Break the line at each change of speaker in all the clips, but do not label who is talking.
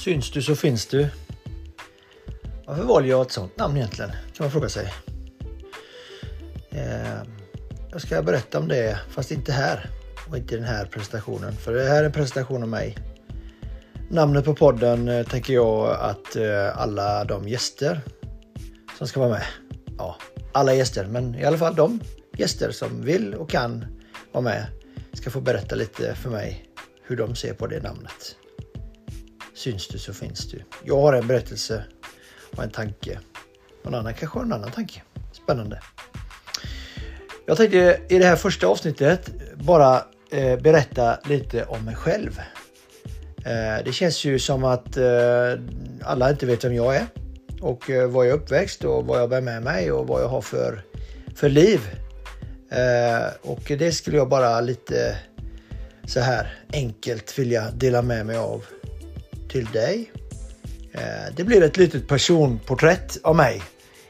Syns du så finns du. Varför valde jag ett sånt namn egentligen? Kan man fråga sig. Eh, jag ska berätta om det, fast inte här och inte i den här presentationen. För det här är en presentation av mig. Namnet på podden eh, tänker jag att eh, alla de gäster som ska vara med. Ja, alla gäster, men i alla fall de gäster som vill och kan vara med ska få berätta lite för mig hur de ser på det namnet. Syns du så finns du. Jag har en berättelse och en tanke. Någon annan kanske har en annan tanke. Spännande. Jag tänkte i det här första avsnittet bara eh, berätta lite om mig själv. Eh, det känns ju som att eh, alla inte vet vem jag är och eh, var jag är uppväxt och vad jag bär med mig och vad jag har för, för liv. Eh, och det skulle jag bara lite så här enkelt vilja dela med mig av till dig. Eh, det blir ett litet personporträtt av mig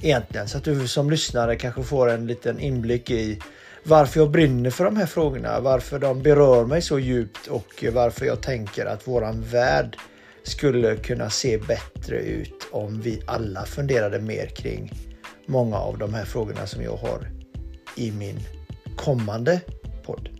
egentligen så att du som lyssnare kanske får en liten inblick i varför jag brinner för de här frågorna, varför de berör mig så djupt och varför jag tänker att våran värld skulle kunna se bättre ut om vi alla funderade mer kring många av de här frågorna som jag har i min kommande podd.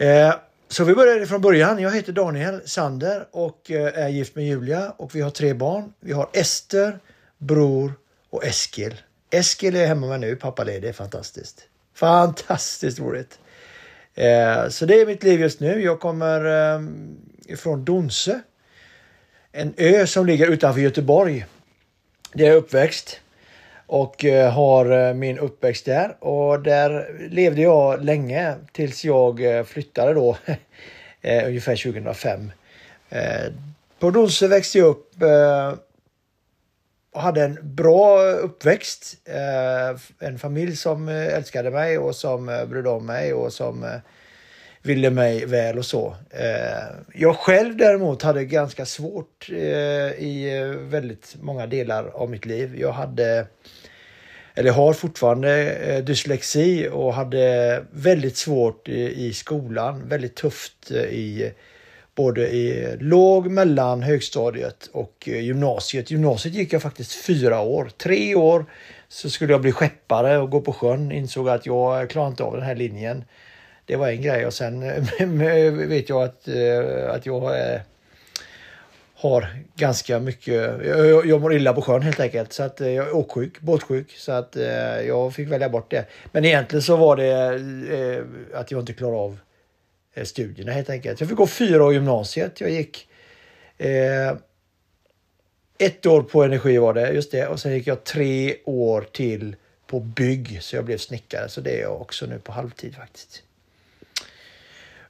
Eh, så vi börjar från början. Jag heter Daniel Sander och eh, är gift med Julia och vi har tre barn. Vi har Ester, Bror och Eskil. Eskil är hemma med nu, pappaledig. Det är fantastiskt. Fantastiskt roligt. Eh, så det är mitt liv just nu. Jag kommer eh, ifrån Donsö. En ö som ligger utanför Göteborg. Där jag är uppväxt och eh, har eh, min uppväxt där och där levde jag länge tills jag eh, flyttade då ungefär 2005. På Donsö växte jag upp och hade en bra uppväxt. En familj som älskade mig och som brydde om mig och som ville mig väl och så. Eh, jag själv däremot hade ganska svårt eh, i eh, väldigt många delar av mitt liv. Jag hade eller har fortfarande dyslexi och hade väldigt svårt i, skolan. Väldigt tufft i både i låg, mellan, högstadiet och gymnasiet. Gymnasiet gick jag faktiskt fyra år. Tre år så skulle jag bli skeppare och gå på sjön. Insåg att jag klarar inte av den här linjen. Det var en grej och sen eh, vet jag att, eh, att jag eh, har ganska mycket, jag, jag mår illa på sjön helt enkelt. Så att jag är åksjuk, båtsjuk. Så att jag fick välja bort det. Men egentligen så var det att jag inte klarade av studierna helt enkelt. Jag fick gå fyra år gymnasiet. Jag gick eh, ett år på energi var det, just det. Och sen gick jag tre år till på bygg. Så jag blev snickare. Så det är jag också nu på halvtid faktiskt.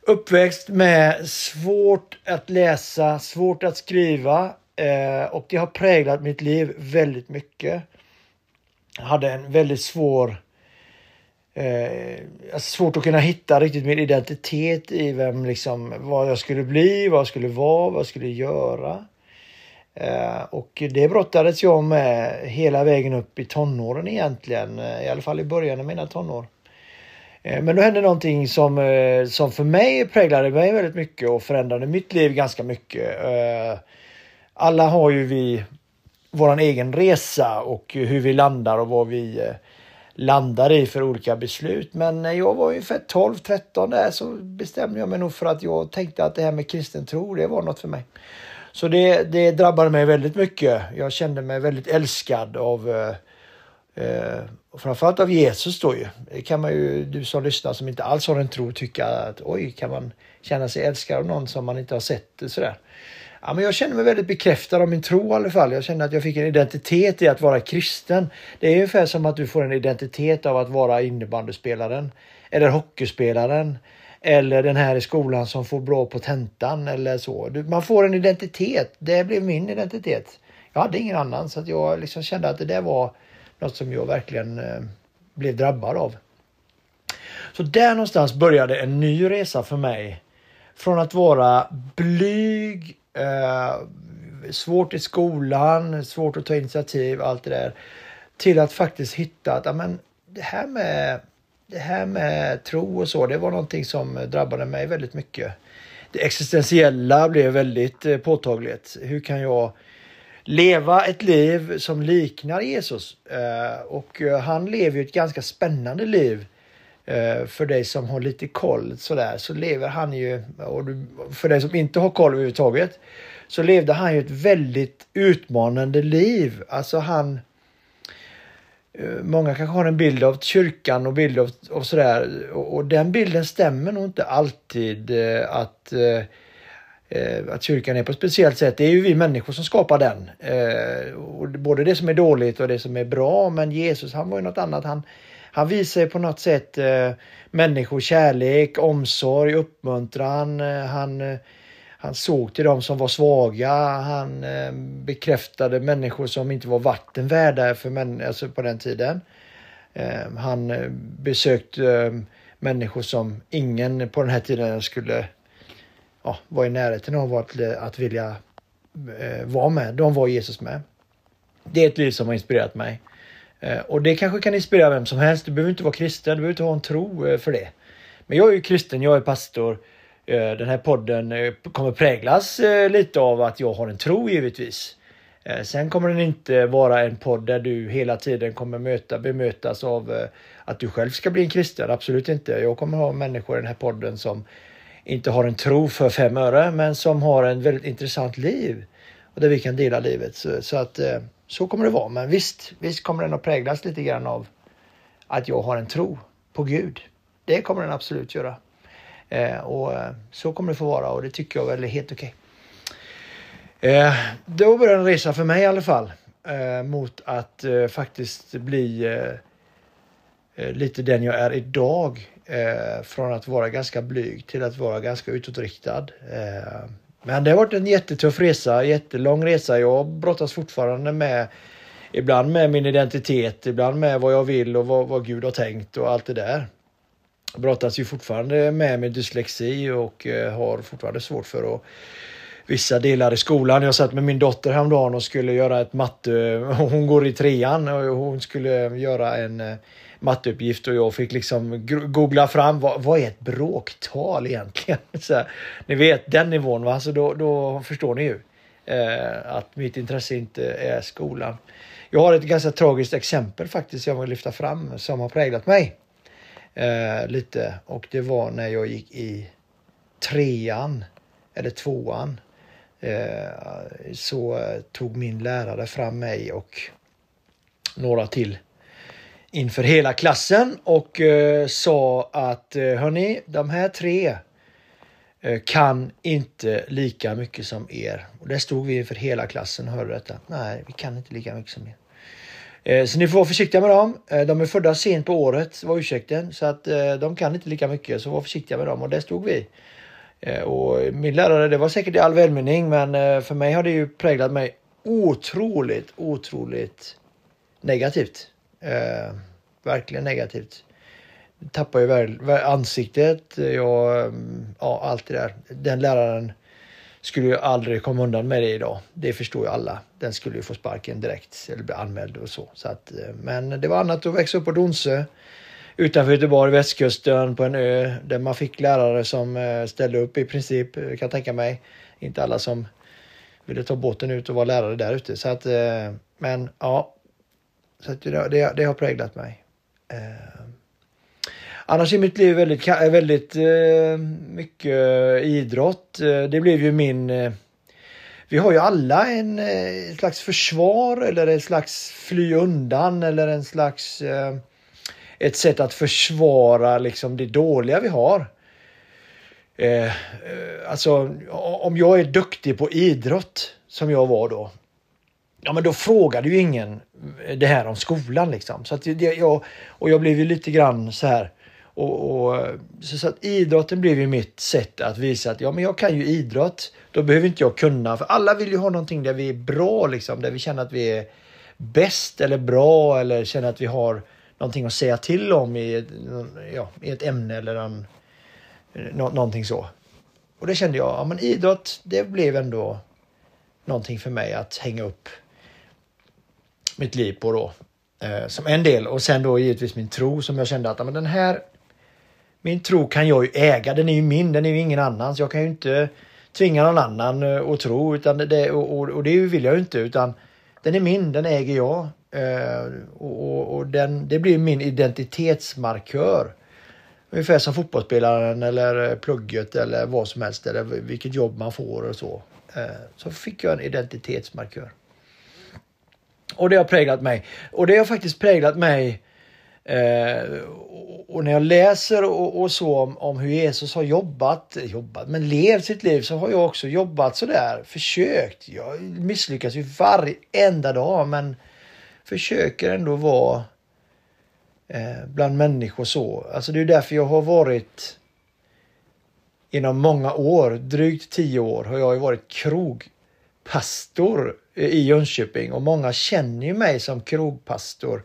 Uppväxt med svårt att läsa, svårt att skriva eh, och det har präglat mitt liv väldigt mycket. Jag hade en väldigt svår eh, alltså svårt att kunna hitta riktigt min identitet i vem liksom, vad jag skulle bli, vad jag skulle vara, vad jag skulle göra. Eh, och det brottades jag med hela vägen upp i tonåren egentligen, eh, i alla fall i början av mina tonår. Eh, men då hände någonting som, eh, som för mig präglade mig väldigt mycket och förändrade mitt liv ganska mycket. Eh, alla har ju vi våran egen resa och hur vi landar och vad vi landar i för olika beslut. Men när jag var ungefär 12-13 där så bestämde jag mig nog för att jag tänkte att det här med kristen tro, det var något för mig. Så det, det drabbade mig väldigt mycket. Jag kände mig väldigt älskad av Eh, och framförallt av Jesus då ju. Det kan man ju, du som lyssnar som inte alls har en tro tycka att oj, kan man känna sig älskad av någon som man inte har sett sådär. Ja, men jag känner mig väldigt bekräftad av min tro i alla fall. Jag känner att jag fick en identitet i att vara kristen. Det är ungefär som att du får en identitet av att vara innebandyspelaren eller hockeyspelaren eller den här i skolan som får bra på tentan eller så. Man får en identitet. Det blev min identitet. Jag hade ingen annan så att jag liksom kände att det där var något som jag verkligen eh, blev drabbad av. Så där någonstans började en ny resa för mig. Från att vara blyg, eh, svårt i skolan, svårt att ta initiativ, allt det där. Till att faktiskt hitta att amen, det här med det här med tro och så, det var någonting som drabbade mig väldigt mycket. Det existentiella blev väldigt eh, påtagligt. Hur kan jag leva ett liv som liknar Jesus? Eh, och eh, han lever ju ett ganska spännande liv. Eh, för dig som har lite koll sådär så lever han ju, och för dig som inte har koll överhuvudtaget, så levde han ju ett väldigt utmanande liv. Alltså han många kanske har en bild av kyrkan och bild av, av sådär och, och den bilden stämmer nog inte alltid att, eh, Eh, att kyrkan är på ett speciellt sätt. Det är ju vi människor som skapar den. Eh, och både det som är dåligt och det som är bra men Jesus han var ju något annat. Han, han visar på något sätt eh, människor kärlek, omsorg, uppmuntran. Han han såg till dem som var svaga. Han bekräftade människor som inte var vatten värda för män, alltså på den tiden. Han besökte människor som ingen på den här tiden skulle ja, var i närheten av att, att vilja eh, vara med. De var Jesus med. Det är ett liv som har inspirerat mig. Eh, och det kanske kan inspirera vem som helst. Du behöver inte vara kristen, du behöver inte ha en tro eh, för det. Men jag är ju kristen, jag är pastor. Eh, den här podden eh, kommer präglas eh, lite av att jag har en tro givetvis. Eh, sen kommer den inte vara en podd där du hela tiden kommer möta, bemötas av eh, att du själv ska bli en kristen. Absolut inte. Jag kommer ha människor i den här podden som inte har en tro för fem öre men som har en väldigt intressant liv. Och där vi kan dela livet. Så, så att eh, så kommer det vara. Men visst, visst kommer den att präglas lite grann av att jag har en tro på Gud. Det kommer den absolut göra. Eh, och eh, så kommer det få vara och det tycker jag väl är helt okej. Okay. Eh, då börjar en resa för mig i alla fall eh, mot att eh, faktiskt bli eh, eh lite den jag är idag. Eh, från att vara ganska blyg till att vara ganska utåtriktad. Eh, men det har varit en jättetuff resa, jättelång resa. Jag brottas fortfarande med Ibland med min identitet, ibland med vad jag vill och vad, vad Gud har tänkt och allt det där Jag brottas ju fortfarande med min dyslexi och eh, har fortfarande svårt för att vissa delar i skolan. Jag satt med min dotter häromdagen och skulle göra ett matte... Hon går i trean och hon skulle göra en eh, matteuppgift och jag fick liksom googla fram vad, vad är ett bråktal egentligen? Så här, ni vet den nivån va, så då, då förstår ni ju eh, att mitt intresse inte är skolan. Jag har ett ganska tragiskt exempel faktiskt jag vill lyfta fram som har präglat mig eh, lite och det var när jag gick i trean eller tvåan. Eh, så tog min lärare fram mig och några till inför hela klassen och eh, sa att eh, hörni, de här tre eh, kan inte lika mycket som er. Och där stod vi inför hela klassen och hörde detta. Nej, vi kan inte lika mycket som er. Eh, så ni får vara försiktiga med dem. De är födda sent på året var ursäkten så att de kan inte lika mycket så var försiktiga med dem och där stod vi. Och min lärare, det var säkert i all välmening men för mig har det ju präglat mig otroligt, otroligt negativt. Eh, verkligen negativt. Tappar ju ansiktet, eh, jag, mm, ja allt det där. Den läraren skulle ju aldrig komma undan med det idag. Det förstår ju alla. Den skulle ju få sparken direkt eller bli anmäld och så. så att, eh, men det var annat att växa upp på Donsö utanför Göteborg, västkusten på en ö där man fick lärare som eh, ställde upp i princip, kan jag tänka mig. Inte alla som ville ta båten ut och vara lärare där ute. Så att, men ja, så att det, det har präglat mig. Eh, annars är mitt liv väldigt, väldigt eh, mycket eh, idrott. Eh, det blev ju min... Eh, vi har ju alla en eh, slags försvar eller ett slags fly undan eller en slags... Eh, ett sätt att försvara liksom det dåliga vi har. Eh, alltså om jag är duktig på idrott som jag var då. Ja men då frågade ju ingen det här om skolan liksom. Så att jag, och jag blev ju lite grann så här och, och, så, så att idrotten blev ju mitt sätt att visa att ja, men jag kan ju idrott. Då behöver inte jag kunna. För alla vill ju ha någonting där vi är bra, liksom, där vi känner att vi är bäst eller bra eller känner att vi har någonting att säga till om i, ja, i ett ämne eller en, nå, någonting så. Och det kände jag, ja men idrott, det blev ändå någonting för mig att hänga upp mitt liv på då. Eh, som en del och sen då givetvis min tro som jag kände att men den här min tro kan jag ju äga, den är ju min, den är ju ingen annans. Jag kan ju inte tvinga någon annan eh, att tro utan det, och, och, det vill jag ju inte utan den är min, den äger jag. Eh, och, och den, det blir min identitetsmarkör. Ungefär som fotbollsspelaren eller plugget eller vad som helst eller vilket jobb man får och så. Eh, så fick jag en identitetsmarkör. Och det har präglat mig. Och det har faktiskt präglat mig eh, och när jag läser och, och så om, om, hur Jesus har jobbat, jobbat, men levt sitt liv så har jag också jobbat sådär, försökt. Jag misslyckas ju varenda dag men försöker ändå vara eh, bland människor så. Alltså det är därför jag har varit inom många år, drygt tio år, har jag varit krog krogpastor i Jönköping och många känner ju mig som krogpastor.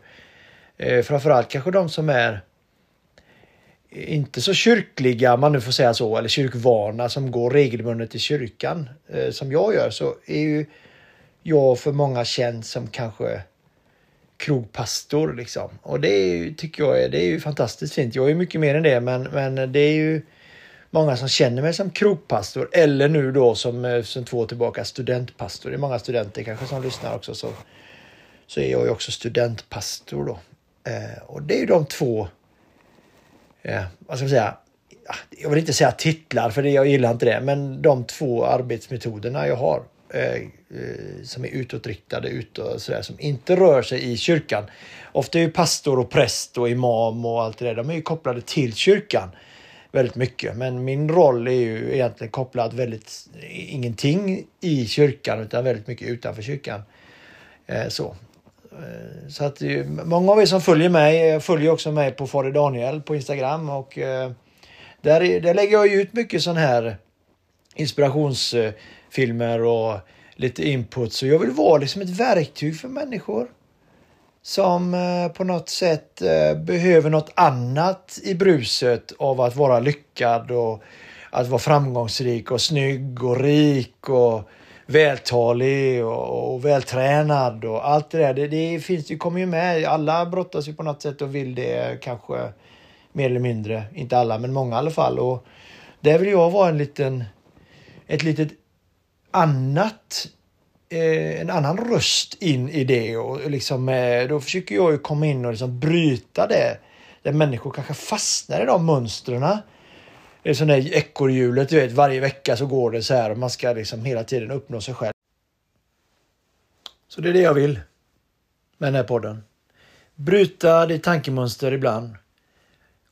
Eh, framförallt kanske de som är eh, inte så kyrkliga, om man nu får säga så, eller kyrkvana som går regelbundet i kyrkan eh, som jag gör så är ju jag för många känd som kanske krogpastor liksom. Och det är ju, tycker jag är, det är ju fantastiskt fint. Jag är mycket mer än det men, men det är ju många som känner mig som krogpastor eller nu då som eh, sen två år tillbaka studentpastor. Det är många studenter kanske som lyssnar också så, så är jag ju också studentpastor då. Eh, och det är ju de två, eh, vad ska man säga, jag vill inte säga titlar för det, jag gillar inte det, men de två arbetsmetoderna jag har eh, eh som är utåtriktade, utåt, sådär, som inte rör sig i kyrkan. Ofta är ju pastor och präst och imam och allt det där, de är ju kopplade till kyrkan väldigt mycket. Men min roll är ju egentligen kopplad väldigt ingenting i kyrkan utan väldigt mycket utanför kyrkan. Eh, så. Eh, så att eh, många av er som följer mig följer också mig på Fader Daniel på Instagram och där, där lägger jag ut mycket sån här inspirationsfilmer och lite input. Så jag vill vara liksom ett verktyg för människor som eh, på något sätt eh, behöver något annat i bruset av att vara lyckad och att vara framgångsrik och snygg och rik och vältalig och, och vältränad och allt det där. Det, det finns, det kommer ju med. Alla brottas ju på något sätt och vill det kanske mer eller mindre. Inte alla, men många i alla fall. Och där vill jag vara en liten, ett litet annat Eh, en annan röst in i det och liksom, eh, då försöker jag ju komma in och liksom bryta det. Där människor kanske fastnar i de mönstren. Det är som det ekorrhjulet, du vet, varje vecka så går det så här och man ska liksom hela tiden uppnå sig själv. Så det är det jag vill med den här podden. Bryta ditt tankemönster ibland.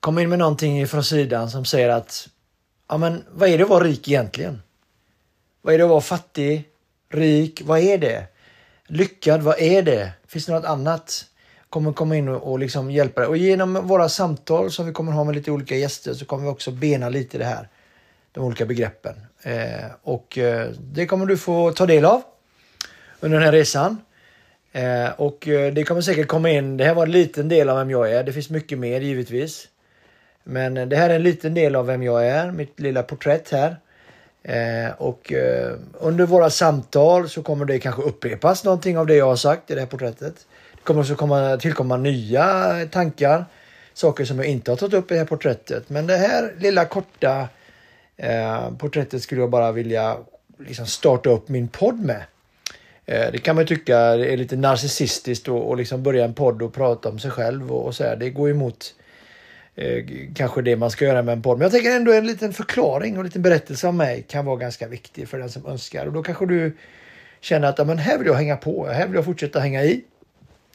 Komma in med någonting från sidan som säger att ja men vad är det att vara rik egentligen? Vad är det att vara fattig? Rik, vad är det? Lyckad, vad är det? Finns det något annat? Kommer komma in och, och liksom hjälpa dig. Och genom våra samtal som vi kommer ha med lite olika gäster så kommer vi också bena lite det här. De olika begreppen. Eh, och eh, det kommer du få ta del av under den här resan. Eh, och eh, det kommer säkert komma in, det här var en liten del av vem jag är. Det finns mycket mer givetvis. Men eh, det här är en liten del av vem jag är, mitt lilla porträtt här. Eh, och eh, under våra samtal så kommer det kanske upprepas någonting av det jag har sagt i det här porträttet. Det kommer också komma, tillkomma nya tankar, saker som jag inte har tagit upp i det här porträttet. Men det här lilla korta eh, porträttet skulle jag bara vilja liksom starta upp min podd med. Eh, det kan man tycka är lite narcissistiskt och, liksom börja en podd och prata om sig själv och, och så här. Det går emot eh, kanske det man ska göra med en podd. Men jag tänker ändå en liten förklaring och en liten berättelse om mig kan vara ganska viktig för den som önskar. Och då kanske du känner att men här vill jag hänga på, här vill jag fortsätta hänga i.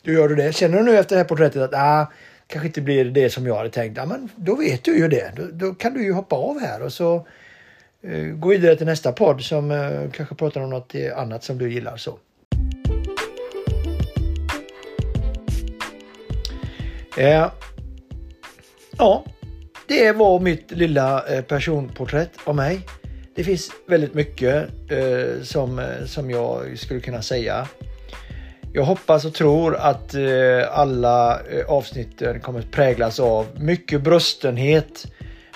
Då gör du det. Känner du nu efter det här porträttet att ah, kanske inte blir det som jag hade tänkt, ja, men då vet du ju det. Då, då kan du ju hoppa av här och så eh, gå vidare till nästa podd som eh, kanske pratar om något annat som du gillar. så. Eh, Ja, det var mitt lilla eh, personporträtt av mig. Det finns väldigt mycket eh, som, eh, som jag skulle kunna säga. Jag hoppas och tror att eh, alla eh, avsnitten kommer att präglas av mycket bröstenhet,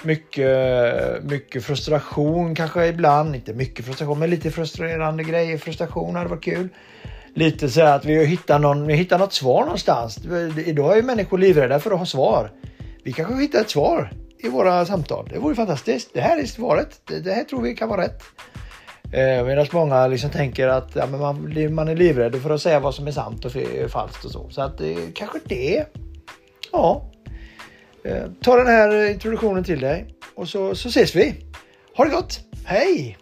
mycket, mycket frustration kanske ibland. Inte mycket frustration, men lite frustrerande grejer. Frustration hade varit kul. lite så här att vi hittar, någon, vi hittar något svar någonstans. Idag är ju människor livrädda för att ha svar. Vi kanske hittar ett svar i våra samtal. Det vore fantastiskt. Det här är svaret. Det, det här tror vi kan vara rätt. Eh, Medan många liksom tänker att ja, men man, man är livrädd för att säga vad som är sant och falskt och så. Så att eh, kanske det. Ja. Eh, ta den här introduktionen till dig och så, så ses vi. Ha det gott. Hej!